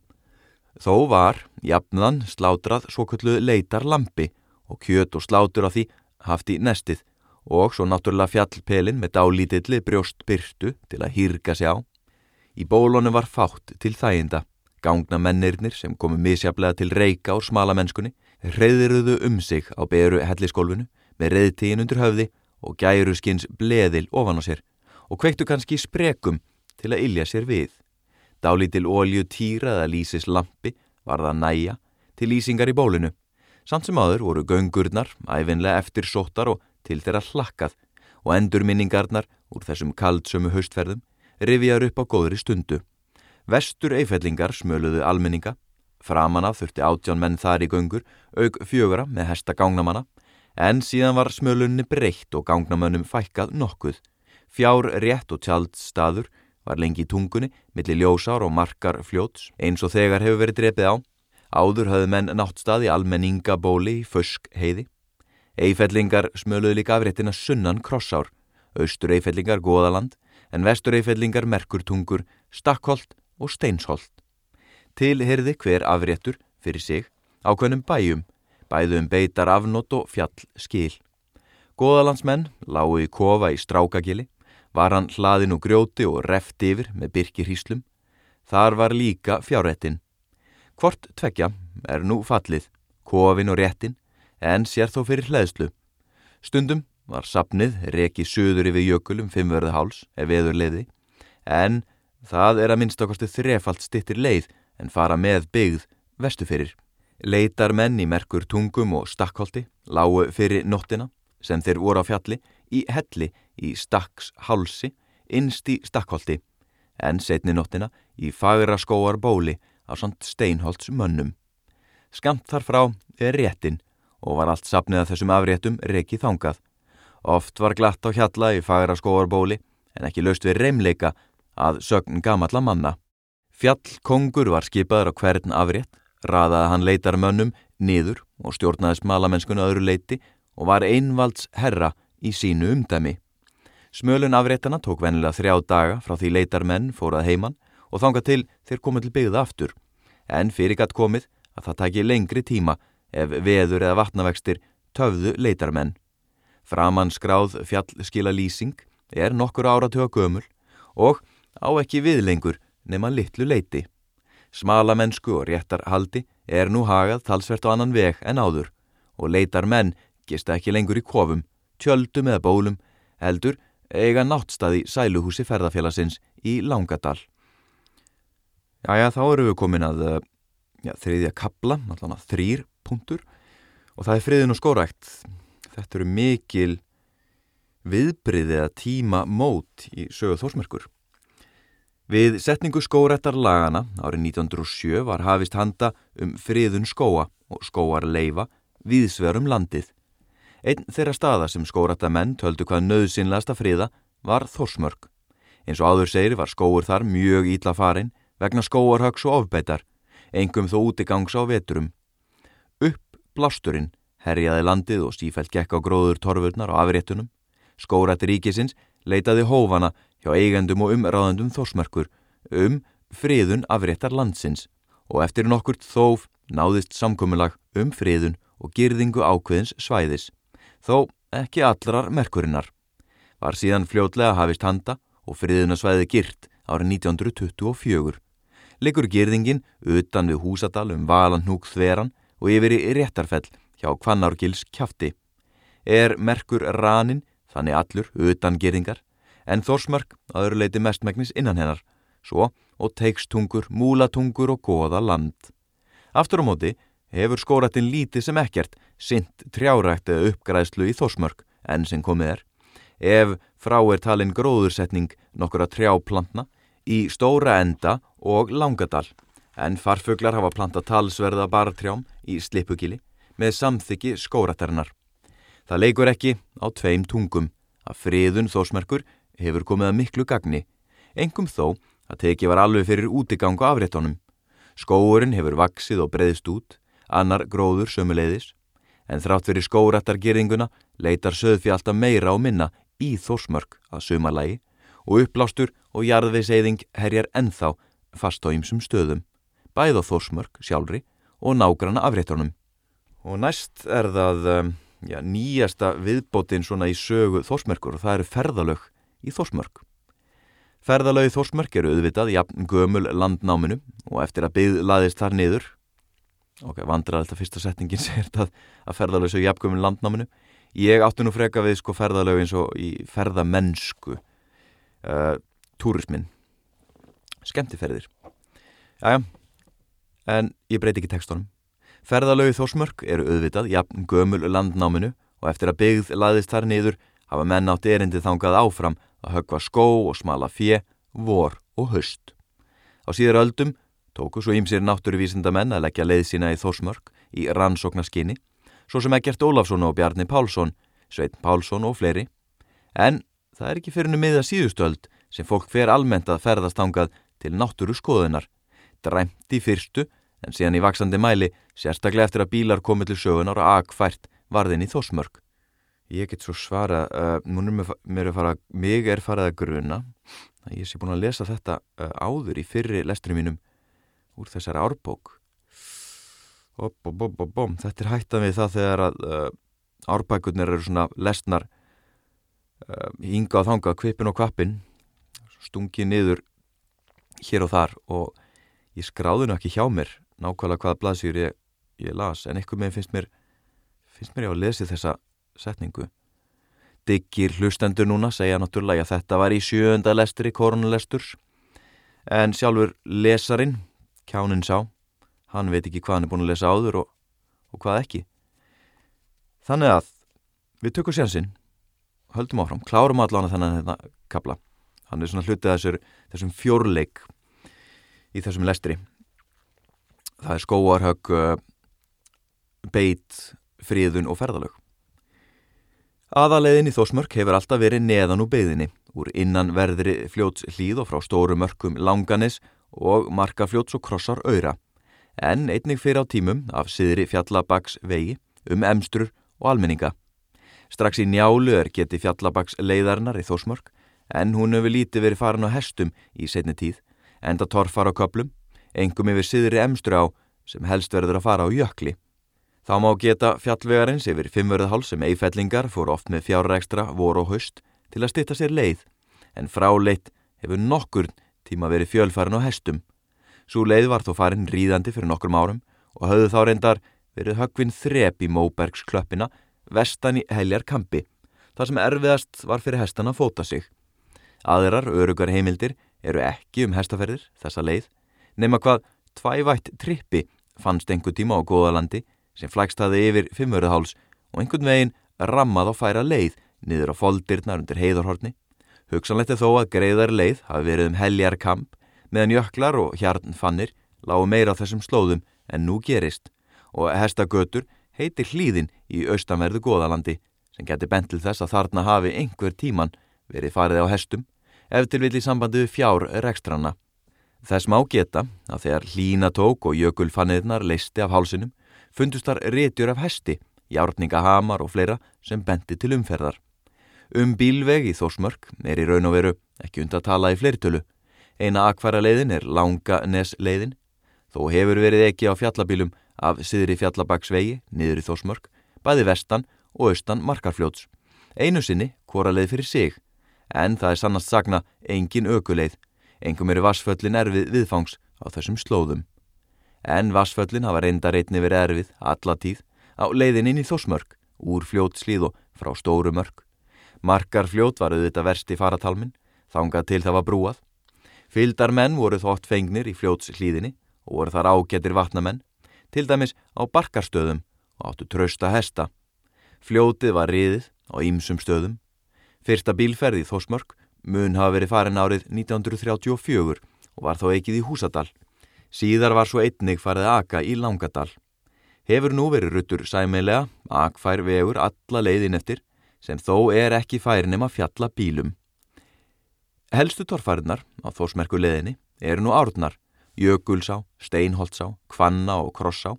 Þó var, jafnðan, slátrað svo kullu leitar lampi og kjöt og slátur af því haft í nestið og svo náttúrulega fjallpelin með dálítilli brjóst byrtu til að hýrga sig á. Í bólonu var fátt til þæginda. Gangna mennirnir sem komu misjaflega til reyka og smala mennskunni hreyðiruðu um sig á beru helliskólfinu með reyðtíðin undir höfði og gæru skins bleðil ofan á sér og kveiktu kannski sprekum til að ilja sér við. Dálítil ólju týraða lísis lampi var það næja til lýsingar í bólinu. Samt sem aður voru göngurnar, æfinlega eftir sóttar og til þeirra hlakkað og endurminningarnar úr þessum kaldsömu haustferðum rifjar upp á góðri stundu. Vestur eifellingar smöluðu almenninga Framan af þurfti átján menn þar í göngur, auk fjögura með hesta gangnamanna, en síðan var smölunni breytt og gangnamönnum fækkað nokkuð. Fjár rétt og tjaldstaður var lengi í tungunni, millir ljósár og markar fljóts, eins og þegar hefur verið drepið á. Áður hafðu menn náttstað í almenningabóli í Fösk heiði. Eifellingar smöluðu líka afréttina sunnan krossár, austur eifellingar goðaland, en vestur eifellingar merkurtungur, stakkholt og steinsholt. Tilherði hver afréttur fyrir sig ákveðnum bæjum, bæðum beitar afnót og fjall skil. Góðalandsmenn lágu í kofa í strákagili, var hann hlaðin og grjóti og reft yfir með byrki hríslum. Þar var líka fjárrettin. Hvort tvekja er nú fallið, kofin og réttin, en sér þó fyrir hlæðslu. Stundum var sapnið rekið söður yfir jökulum fimmverðu háls ef veður leiði, en það er að minnst okkarstu þrefalt stittir leið en fara með byggð vestu fyrir. Leitar menn í merkur tungum og stakkholti lágu fyrir nóttina sem þeir voru á fjalli í helli í stakks hálsi innst í stakkholti en setni nóttina í fagra skóar bóli á samt steinholts mönnum. Skamt þar frá er réttin og var allt sapnið að þessum afréttum rekið þangað. Oft var glatt á hjalla í fagra skóar bóli en ekki löst við reymleika að sögn gamalla manna. Fjallkongur var skipaður á hvern afrétt, raðaði hann leitar mönnum niður og stjórnaði smalamennskunni öðru leiti og var einvalds herra í sínu umdæmi. Smölun afréttana tók venilega þrjá daga frá því leitar menn fórað heiman og þanga til þeir komið til byggða aftur, en fyrir gatt komið að það tæki lengri tíma ef veður eða vatnavextir töfðu leitar menn. Framann skráð fjallskila lýsing er nokkur áratöga gömul og á ekki við lengur nema litlu leiti. Smala mennsku og réttar haldi er nú hagað talsvert á annan veg en áður og leitar menn gista ekki lengur í kofum, tjöldum eða bólum, heldur eiga náttstaði sæluhúsi ferðarfélagsins í Langadal. Jæja, þá eru við komin að já, þriðja kabla, allavega þrýr punktur og það er friðin og skórækt. Þetta eru mikil viðbriðið að tíma mót í sögu þórsmerkur. Við setningu skórættarlagana árið 1907 var hafist handa um friðun skóa og skóar leifa viðsverum landið. Einn þeirra staða sem skórættamenn töldu hvað nöðsynlegasta friða var Þorsmörk. Eins og áður segir var skóur þar mjög ítla farin vegna skóarhags og ofbeitar, engum þó útigangs á veturum. Blásturinn herjaði landið og sífælt gekk á gróður torfurnar og afréttunum. Skórætti ríkisins leitaði hófana hjá eigendum og umráðandum þórsmerkur um friðun afréttar landsins og eftir nokkurt þóf náðist samkominlag um friðun og girðingu ákveðins svæðis, þó ekki allrar merkurinnar. Var síðan fljótlega hafist handa og friðunasvæði girt árið 1924. Liggur girðingin utan við húsadal um valanhúk þveran og yfir í réttarfell hjá Kvannárgils kjafti. Er merkur ranin, þannig allur, utan gerðingar, en Þórsmörk aður leiti mestmægnis innan hennar, svo og teikstungur, múlatungur og goða land. Aftur á móti hefur skóratin lítið sem ekkert sint trjárækt eða uppgræðslu í Þórsmörk enn sem komið er. Ef frá er talin gróðursetning nokkura trjáplantna í stóra enda og langadal, en farfuglar hafa planta talsverða bartrjám í slipugili með samþyggi skóraternar. Það leikur ekki á tveim tungum að friðun Þórsmörkur hefur komið að miklu gagni, engum þó að teki var alveg fyrir útigang á afréttonum. Skóurinn hefur vaksið og breyðst út, annar gróður sömuleiðis, en þrátt fyrir skórattargeringuna leitar söðfi alltaf meira og minna í þórsmörk að sumalagi og uppblástur og jarðveiseyðing herjar ennþá fast á ýmsum stöðum, bæð á þórsmörk sjálfri og nágrana afréttunum. Og næst er það um, já, nýjasta viðbótin svona í sögu þórsmörkur og það eru ferðalög í þórsmörk. Ferðalögi þórsmörk eru auðvitað jafn gömul landnáminu og eftir að byggð laðist þar niður. Ok, vandrað þetta fyrsta setningin segir þetta að ferðalög svo jafn gömul landnáminu. Ég átti nú freka við sko ferðalög eins og í ferðamennsku. Uh, túrismin skemmtiferðir. Jájá, en ég breyti ekki tekstunum ferðalögi þórsmörk eru auðvitað jafn gömul landnáminu og eftir að byggð laðist þar niður hafa menn átt erindi þangað áfram að högva skó og smala fjö, vor og höst. Á síðar öldum tóku svo ímsir náttúruvísindamenn að leggja leið sína í Þórsmörk í rannsóknarskinni, svo sem ekkert Ólafsson og Bjarni Pálsson, Sveit Pálsson og fleiri. En það er ekki fyrir nú miða síðustöld sem fólk fer almennt að ferðast ángað til náttúru skoðunar, dræmt í fyrstu en síðan í vaksandi mæli sérstaklega eftir að bílar komið til sögunar og agfært varðin í Þórsmörk. Ég get svo svara, uh, mér, mér er farað, mig er farað að gruna ég sé búin að lesa þetta uh, áður í fyrri lestri mínum úr þessari árbók. Bom, bom, bom, þetta er hættan við það þegar að uh, árbækurnir eru svona lesnar hinga á þanga, kvipin og kvapin, stungið niður hér og þar og ég skráði nú ekki hjá mér nákvæmlega hvaða blaðsýr ég, ég las en eitthvað með finnst mér, finnst mér ég að lesi þessa setningu. Diggir hlustendur núna segja náttúrulega að þetta var í sjöönda lestri koronalesturs en sjálfur lesarin, kjánin sá, hann veit ekki hvað hann er búin að lesa áður og, og hvað ekki. Þannig að við tökum sjansinn, höldum áfram, klárum allan þennan þetta hérna kapla. Hann er svona hlutið þessum fjórleik í þessum lestri. Það er skóarhögg, beit, fríðun og ferðalög. Aðaleiðin í Þósmörk hefur alltaf verið neðan úr beigðinni, úr innan verðri fljóts hlýð og frá stóru mörkum langanis og markafljóts og krossar öyra, en einnig fyrir á tímum af siðri fjallabaks vegi um emstrur og almenninga. Strax í njálu er geti fjallabaks leiðarnar í Þósmörk, en hún hefur lítið verið farin á hestum í setni tíð, enda torfar á köplum, engum yfir siðri emstru á sem helst verður að fara á jökli. Þá má geta fjallvegarins yfir fimmverðháls sem eifellingar fór oft með fjárrekstra vor og haust til að stitta sér leið, en fráleitt hefur nokkur tíma verið fjölfærin á hestum. Svo leið var þó farin ríðandi fyrir nokkrum árum og höfðu þá reyndar verið högvinn þrep í Móbergs klöppina vestan í heljar kampi, þar sem erfiðast var fyrir hestan að fóta sig. Aðrar örugar heimildir eru ekki um hestaferðir, þessa leið, nema hvað tvævætt trippi fannst engu tíma á góðalandi sem flækstaði yfir fimmöruðháls og einhvern veginn rammað á færa leið niður á foldirnar undir heiðarhorni. Hugsanlegt er þó að greiðar leið hafi verið um heljar kamp meðan jöklar og hjarnfannir lágu meira á þessum slóðum en nú gerist og hestagötur heitir hlýðin í austanverðu goðalandi sem getur bent til þess að þarna hafi einhver tíman verið farið á hestum ef til villi sambandi við fjár rekstrana. Þess má geta að þegar hlína tók og jökulfanniðnar leisti af hálsinum fundust þar rétjur af hesti, járningahamar og fleira sem bendi til umferðar. Um bílveg í Þórsmörk er í raun og veru ekki und að tala í fleirtölu. Eina akvara leiðin er langa nes leiðin, þó hefur verið ekki á fjallabílum af siðri fjallabagsvegi niður í Þórsmörk, bæði vestan og austan markarfljóts. Einu sinni hvora leið fyrir sig, en það er sannast sagna engin ökuleið, engum eru vassföllin erfið viðfangs á þessum slóðum en vassföllin hafa reynda reytni verið erfið alla tíð á leiðin inn í Þósmörk, úr fljótslíð og frá stóru mörk. Markar fljót var auðvitað verst í faratalmin, þangað til það var brúað. Fyldar menn voru þótt fengnir í fljótslíðinni og voru þar ágættir vatnamenn, til dæmis á barkarstöðum og áttu trausta hesta. Fljótið var riðið á ýmsum stöðum. Fyrsta bílferði í Þósmörk mun hafa verið farin árið 1934 og var þó ekkið í Húsadal. Síðar var svo einnig farið aka í Langadal. Hefur nú verið ruttur sæmilega, akfær vegur alla leiðin eftir, sem þó er ekki færin um að fjalla bílum. Helstu torfærinar á Þósmerku leiðinni eru nú árnar, Jökulsá, Steinholtsá, Kvanna og Krossá,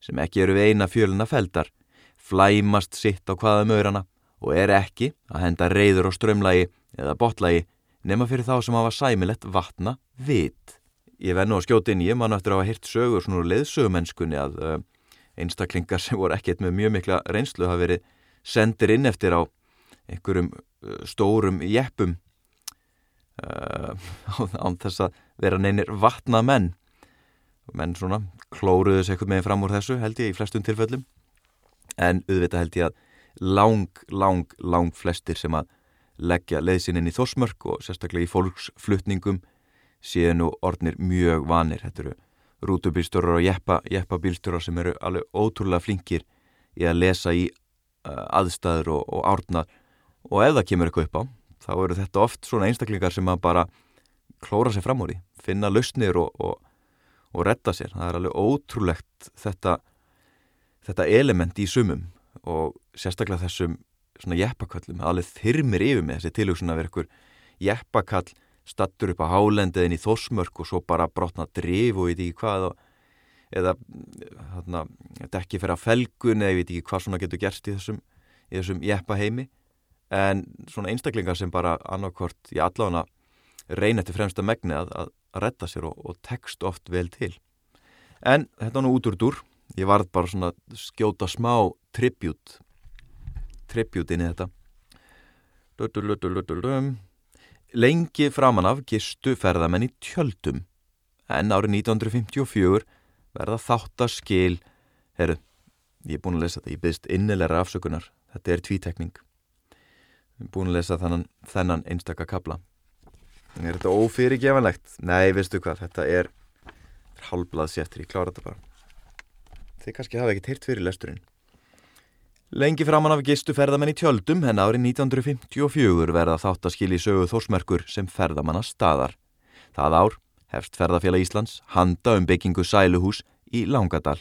sem ekki eru við eina fjöluna feldar, flæmast sitt á hvaða maurana og er ekki að henda reyður og strömlagi eða botlægi nema fyrir þá sem hafa sæmilegt vatna vit. Ég vennu á skjótin, ég man eftir að hafa hirt sögur svona leðsögumennskunni að uh, einstaklingar sem voru ekkert með mjög mikla reynslu hafa verið sendir inn eftir á einhverjum uh, stórum jeppum uh, án þess að vera neynir vatna menn. Menn svona klóruðus eitthvað með fram úr þessu held ég í flestum tilfellum en auðvitað held ég að lang, lang, lang flestir sem að leggja leiðsinn inn í þossmörk og sérstaklega í fólksflutningum séu nú orðnir mjög vanir. Þetta eru rútubílstörar og jeppa, jeppabílstörar sem eru alveg ótrúlega flinkir í að lesa í uh, aðstæður og, og árnar og ef það kemur eitthvað upp á þá eru þetta oft svona einstaklingar sem að bara klóra sér fram úr í, finna lausnir og, og, og retta sér. Það er alveg ótrúlegt þetta, þetta element í sumum og sérstaklega þessum svona jeppaköllum, alveg þyrmir yfir með þessi tilhugsun að vera ykkur jeppakall stattur upp á hálendiðin í þósmörk og svo bara brotna drif og ég veit ekki hvað og, eða þarna, þetta ekki fyrir að felgun eða ég veit ekki hvað svona getur gerst í þessum, í þessum jeppaheimi. En svona einstaklingar sem bara annarkort í allána reyna eftir fremsta megni að, að retta sér og, og tekst oft vel til. En þetta var nú út úr dúr. Ég varð bara svona skjóta smá tribut tribut inn í þetta. Lengi framan af gistu ferðamenn í tjöldum. En árið 1954 verða þáttaskil. Herru, ég er búin að lesa þetta. Ég byggst innilegra afsökunar. Þetta er tvítekning. Ég er búin að lesa þennan, þennan einstaka kabla er þetta ófyrirgevanlegt? Nei, veistu hvað, þetta er halblað séttur, ég klára þetta bara. Þið kannski hafa ekkert heyrt fyrir lesturinn Lengi framann af gistu ferðamenn í tjöldum en árið 1954 verða þáttaskil í sögu þórsmerkur sem ferðamanna staðar. Það ár hefst ferðafélag Íslands handa um byggingu sæluhús í Langadal.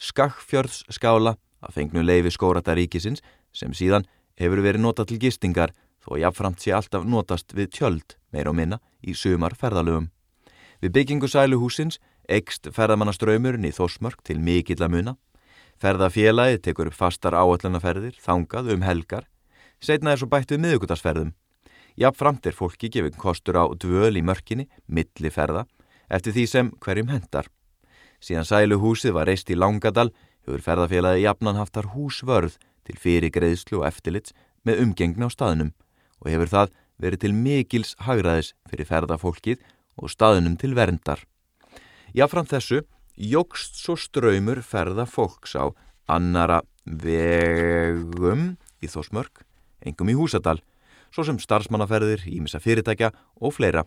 Skakkfjörðs skála að fengnu leifi skórata ríkisins sem síðan hefur verið notað til gistingar þó jáfnframt sé alltaf notast við tjöld meir og minna í sumar ferðalöfum. Við byggingu sæluhúsins ekst ferðamannaströymurinn í þórsmörk til mikill að muna Ferðafélagið tekur upp fastar áallunaferðir, þangað um helgar, setna er svo bætt við miðugudarsferðum. Jafnframt er fólki gefinn kostur á dvöl í mörkinni, milli ferða, eftir því sem hverjum hendar. Síðan sæluhúsið var reist í Langadal, hefur ferðafélagið jafnan haftar húsvörð til fyrirgreðslu og eftirlits með umgengna á staðnum og hefur það verið til mikils hagraðis fyrir ferðafólkið og staðnum til verndar. Jafnframt þessu jógst svo ströymur ferða fólks á annara vegum í Þósmörk, engum í Húsadal, svo sem starfsmannaferðir, ímissa fyrirtækja og fleira.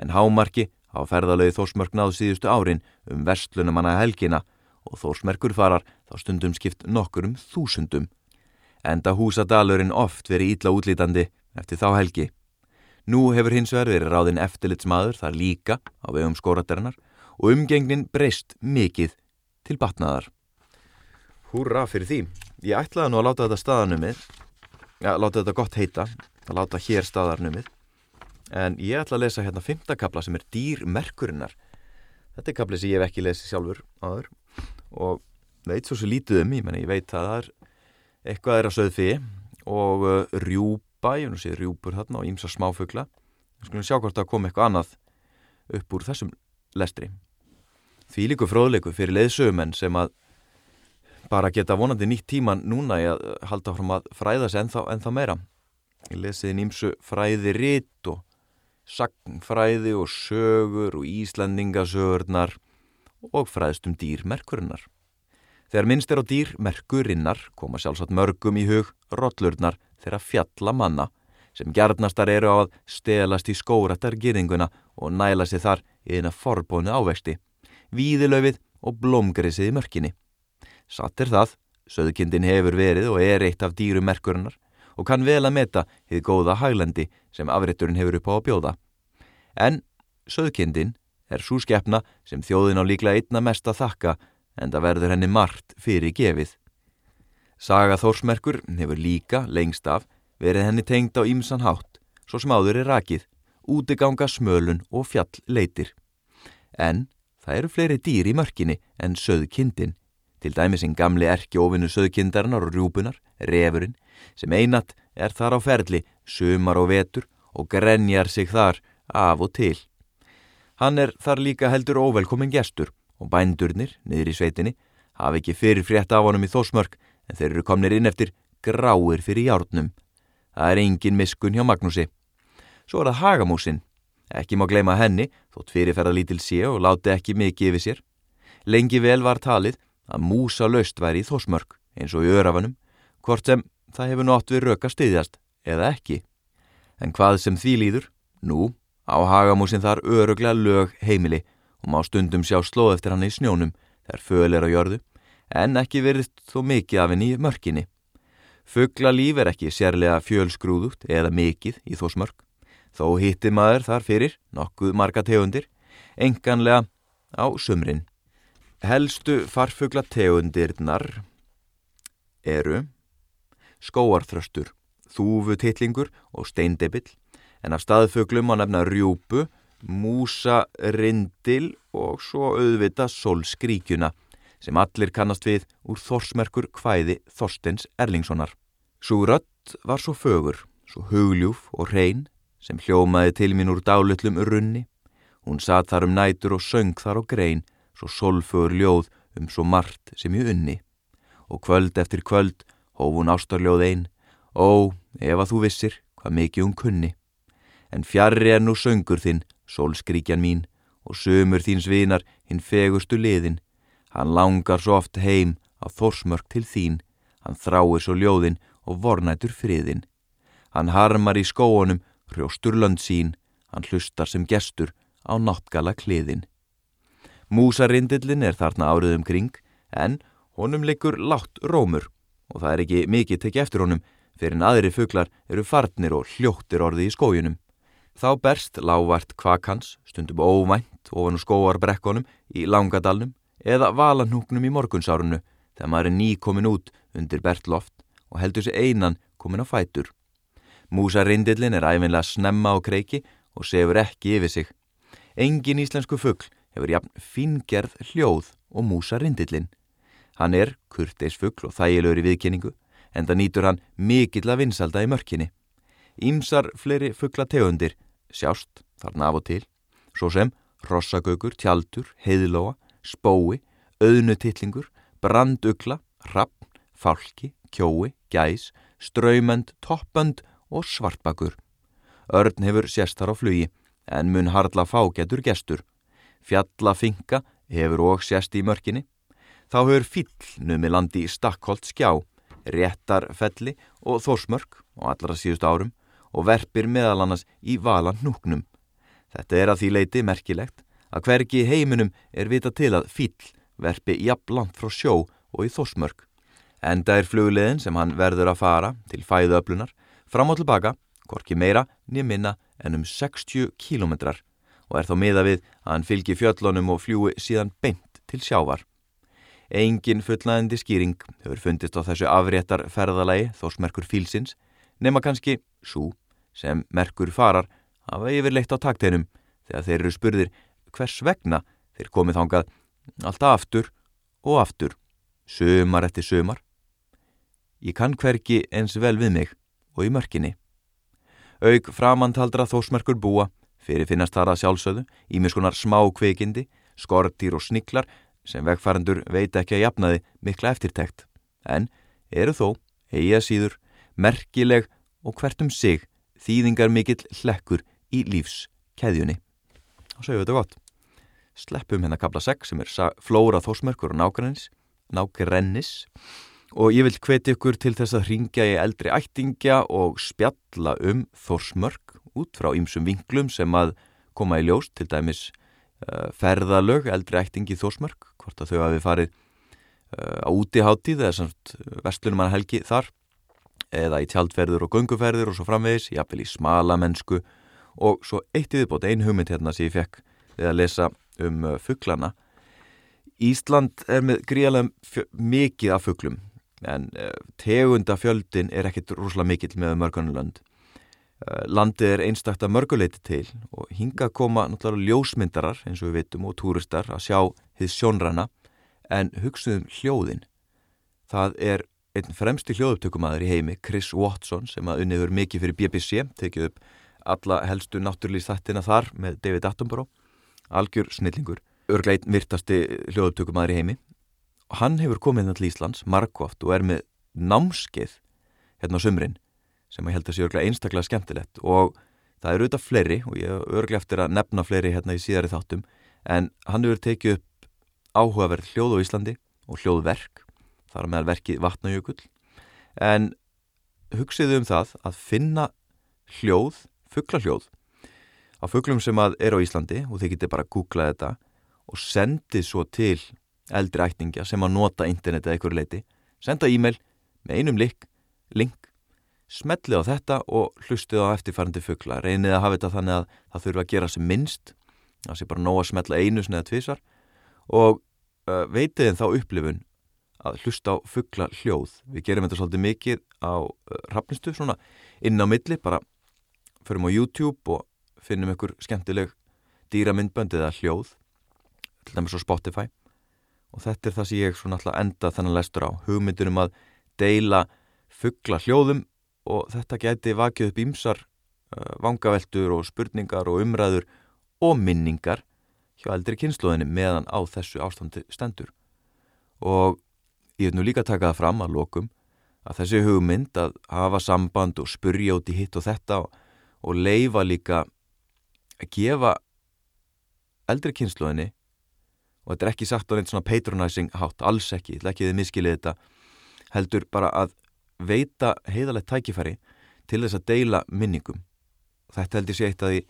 En hámarki á ferðalögi Þósmörk náðu síðustu árin um vestlunumanna helgina og Þósmerkur farar þá stundum skipt nokkur um þúsundum. Enda Húsadalurinn oft verið ítla útlítandi eftir þá helgi. Nú hefur hins vegar verið ráðinn eftirlitsmaður þar líka á vegum skóraternar og umgengnin breyst mikið til batnaðar. Húra fyrir því. Ég ætlaði nú að láta þetta staðarnumið, já, láta þetta gott heita, að láta hér staðarnumið, en ég ætla að lesa hérna fymtakabla sem er dýrmerkurinnar. Þetta er kabli sem ég hef ekki lesið sjálfur áður og veit svo svo lítið um, ég menna ég veit að það er eitthvað er að söð fyrir og uh, rjúpa, ég nú sé rjúpur þarna og ímsa smáfugla. Við skulum sjá hvort það kom eitthvað annað upp úr þessum lestri. Því líku fróðleiku fyrir leiðsögumenn sem að bara geta vonandi nýtt tíman núna í að halda fram að fræða sig ennþá, ennþá meira. Ég lesiði nýmsu fræði ritt og sagnfræði og sögur og íslendingasögurnar og fræðstum dýrmerkurinnar. Þegar minnst er á dýr merkurinnar koma sjálfsagt mörgum í hug rollurnar þeirra fjalla manna sem gjarnastar eru á að stelast í skóratar gyrðinguna og næla sig þar í eina forbónu ávexti, víðilöfið og blómgrisið í mörkinni. Satt er það, söðkindin hefur verið og er eitt af dýrum merkurinnar og kann vel að meta hið góða hæglandi sem afritturinn hefur upp á að bjóða. En söðkindin er svo skeppna sem þjóðin á líklega einna mest að þakka en það verður henni margt fyrir gefið. Saga Þórsmerkur hefur líka lengst af verið henni tengd á ímsan hátt, svo sem áður er rakið, útiganga smölun og fjall leitir. En það eru fleiri dýr í mörkinni en söðkindin, til dæmisinn gamli erki ofinu söðkindarinnar og rjúbunar, refurinn, sem einat er þar á ferli, sumar og vetur og grenjar sig þar af og til. Hann er þar líka heldur óvelkomin gestur og bændurnir, niður í sveitinni, hafi ekki fyrir frétt af honum í þósmörk en þeir eru komnir inn eftir gráir fyrir hjárnum. Það er engin miskun hjá Magnúsi. Svo er það Hagamúsin. Ekki má gleyma henni, þótt fyrirferða lítil sé og láti ekki mikið yfir sér. Lengi vel var talið að músa löst væri í þósmörk, eins og í örafanum, hvort sem það hefur nátt við röka styðjast, eða ekki. En hvað sem því líður, nú, á Hagamúsin þar öruglega lög heimili og má stundum sjá slóð eftir hann í snjónum þegar föl er á jörðu, en ekki verið þó mikið af henni í mörkinni. Fuggla líf er ekki sérlega fjölsgrúðugt eða mikið í þósmörk, þó hitti maður þar fyrir nokkuð marga tegundir, enganlega á sumrin. Helstu farfugla tegundirnar eru skóarþröstur, þúfutitlingur og steindebill, en af staðfuglum á nefna rjúpu, músa, rindil og svo auðvita solskríkjuna sem allir kannast við úr þorsmerkur kvæði Þorstens Erlingssonar. Svo rött var svo fögur, svo hugljúf og hrein sem hljómaði til mín úr dálutlum runni. Hún satt þar um nætur og söng þar á grein, svo solfögur ljóð um svo margt sem ég unni. Og kvöld eftir kvöld hóf hún ástarljóð einn, ó, ef að þú vissir hvað mikið hún kunni. En fjarrri er nú söngur þinn, solskríkjan mín, og sömur þíns vinar hinn fegustu liðin. Hann langar svo oft heim á þorsmörk til þín, hann þráir svo ljóðin og vornætur friðin. Hann harmar í skóunum, hrjóstur lönd sín, hann hlustar sem gestur á náttgala kliðin. Músarindillin er þarna áriðum kring, en honum liggur látt rómur og það er ekki mikið tekið eftir honum fyrir en aðri fuglar eru farnir og hljóttir orði í skójunum. Þá berst lágvart kvakans, stundum óvænt ofan úr skóarbrekkonum í langadalnum eða valanúknum í morgunsárunu þegar maður er ný komin út undir bertloft og heldur sér einan komin á fætur. Músarindillin er æfinlega snemma á kreiki og sefur ekki yfir sig. Engin íslensku fuggl hefur jafn fingerð hljóð og músarindillin. Hann er kurteisfuggl og þægilegur í viðkynningu en það nýtur hann mikill að vinsalda í mörkinni. Ímsar fleiri fugglategundir sjást þarna af og til, svo sem rossagögur, tjaldur, heiðlóa, spói, auðnutittlingur, brandugla, rappn, fálki, kjói, gæs, ströymend, toppönd og svartbakur. Örn hefur séstar á flugi, en mun hardla fágetur gestur. Fjallafinka hefur og sést í mörkinni. Þá hefur fíll numi landi í stakkholt skjá, réttarfelli og þórsmörk og allra síðust árum og verpir meðal annars í valan núknum. Þetta er að því leiti merkilegt að hvergi heiminum er vita til að fíll verpi jafnlant frá sjó og í þórsmörk. Enda er flugleðin sem hann verður að fara til fæðuöflunar fram og tilbaka, korki meira niður minna en um 60 kílometrar og er þá miða við að hann fylgi fjöllunum og fljúi síðan beint til sjávar. Engin fullnæðandi skýring hefur fundist á þessu afréttar ferðalagi þósmerkur fílsins nema kannski svo sem merkur farar hafa yfirleitt á takteinum þegar þeir eru spurðir hvers vegna þeir komið þángað alltaf aftur og aftur, sömar eftir sömar. Ég kann hverki eins vel við mig og í mörkinni. Aug framantaldra þósmerkur búa fyrir finnast þar að sjálfsöðu ímiskunar smá kveikindi, skortýr og sniklar sem vegfærandur veit ekki að jafnaði mikla eftirtekt, en eru þó, heia síður, merkileg og hvert um sig þýðingar mikill hlekkur í lífs keðjunni. Og svo hefur þetta gott. Sleppum hérna kabla 6 sem er flóra þósmerkur og nákvæmins nákrennis og ég vil hveti ykkur til þess að ringja í eldri ættingja og spjalla um Þorsmörk út frá ýmsum vinglum sem að koma í ljós til dæmis uh, ferðalög eldri ættingi Þorsmörk hvort að þau hafi farið uh, á útiháttíð eða samt vestlunum hann helgi þar eða í tjaldferður og gunguferður og svo framvegis, jáfnvel í smala mennsku og svo eitt viðbót, ein hugmynd hérna sem ég fekk við að lesa um uh, fugglana Ísland er með gríðarlega mikið af fugglum en uh, tegundafjöldin er ekkit rúslega mikill með mörgunulönd uh, landið er einstakta mörguleiti til og hinga koma náttúrulega ljósmyndarar eins og við vitum og túristar að sjá þið sjónrana en hugsuðum hljóðin. Það er einn fremsti hljóðuptökumadur í heimi Chris Watson sem að unniður mikið fyrir BBC tekið upp alla helstu náttúrlýstættina þar með David Attenborough algjör snillingur, örgleit virtasti hljóðutökumæður í heimi. Og hann hefur komið hérna til Íslands margóft og er með námskeið hérna á sömrin sem ég held að sé örglega einstaklega skemmtilegt. Og það eru auðvitað fleiri og ég er örglega eftir að nefna fleiri hérna í síðari þáttum en hann hefur tekið upp áhugaverð hljóð á Íslandi og hljóðverk þar meðal verkið vatnajökull. En hugsiðu um það að finna hljóð, fuggla hljóð á fugglum sem að er á Íslandi og þið getur bara að googla þetta og sendið svo til eldri ættingja sem að nota internet eða einhverju leiti, senda e-mail með einum link, link. Smellið á þetta og hlustið á eftirfærandi fuggla, reynið að hafa þetta þannig að það þurfa að gera sem minnst. Það sé bara nóg að smetla einu snið eða tvísar og uh, veitiðin þá upplifun að hlusta á fuggla hljóð við gerum þetta svolítið mikið á uh, rafnistu, svona inn á milli bara förum á YouTube og finnum ykkur skemmtileg dýramindbönd eða hljóð til dæmis á Spotify. Og þetta er það sem ég svona alltaf enda þennan lestur á hugmyndunum að deila fuggla hljóðum og þetta geti vakið upp ímsar uh, vangaveltur og spurningar og umræður og minningar hjá eldri kynnslóðinni meðan á þessu ástandi stendur. Og ég hef nú líka takað fram að lokum að þessi hugmynd að hafa samband og spurja út í hitt og þetta og, og leifa líka að gefa eldri kynsluðinni og þetta er ekki sagt á einn svona patronizing hátt, alls ekki, ekki þið miskilið þetta heldur bara að veita heiðalegt tækifæri til þess að deila minningum. Þetta heldur sé eitt að því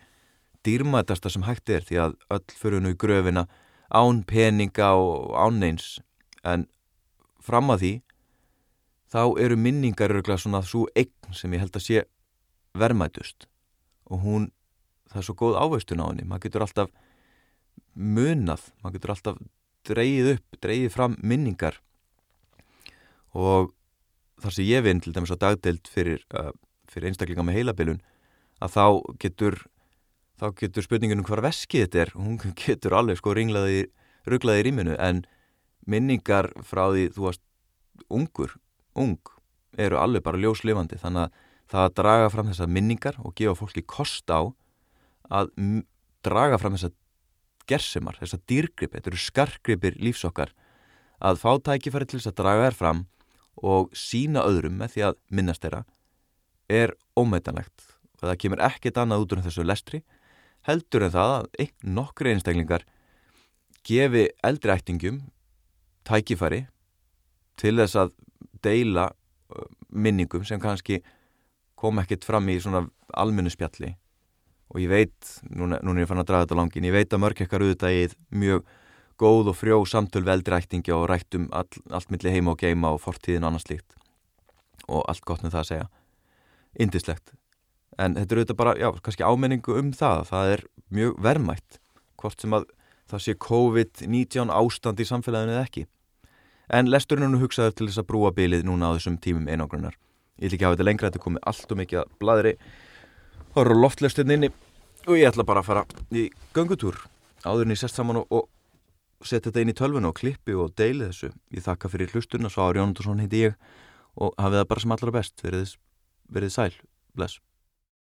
dýrmætasta sem hægt er því að öll fyrir nú í gröfina án peninga og án neins. En fram að því þá eru minningar öruglega svona svo eign sem ég held að sé vermaðust og hún það er svo góð áveistun á henni. Maður getur alltaf munað maður getur alltaf dreyið upp dreyið fram minningar. Og þar sem ég vinn til dæmis á dagdeild fyrir, uh, fyrir einstaklinga með heilabilun að þá getur þá getur spurningunum hvar veskið þetta er hún getur alveg sko ringlaði rugglaði í rýminu en minningar frá því þú varst ungur ung eru alveg bara ljóslifandi. Þannig að það að draga fram þessar minningar og gefa fólki kost á að draga fram þessar gersemar, þessar dýrgrip, þetta eru skargripir lífsokkar, að fá tækifæri til þess að draga þær fram og sína öðrum með því að minnast þeirra er ómeitanlegt og það kemur ekkert annað út úr þessu lestri heldur en það að einn nokkri einstaklingar gefi eldri ættingum tækifæri til þess að deila minningum sem kannski kom ekkert fram í svona almennu spjalli og ég veit, núna, núna er ég fann að draga þetta langin, ég veit að mörg ekkar auðvitað í mjög góð og frjó samtöl veldræktingi og rættum all, allt millir heima og geima og fortíðin og annars líkt og allt gott með það að segja. Indislegt en þetta er auðvitað bara, já, kannski ámenningu um það. Það er mjög vermætt hvort sem að það sé COVID-19 ástand í samfélaginu eða ekki. En lesturinn nú hugsaður til þess að brúa bilið núna á þessum tímum einangrunar. Ég vil ekki hafa þetta lengra, þetta komið allt og mikið að bladri Það eru loftlestin inni og ég ætla bara að fara í gangutúr áðurinn ég sest saman og, og setja þetta inn í tölvun og klippi og deili þessu. Ég þakka fyrir hlusturna, Svári Jónundarsson heiti ég og hafið það bara sem allra best. Verðið, verðið sæl. Bless.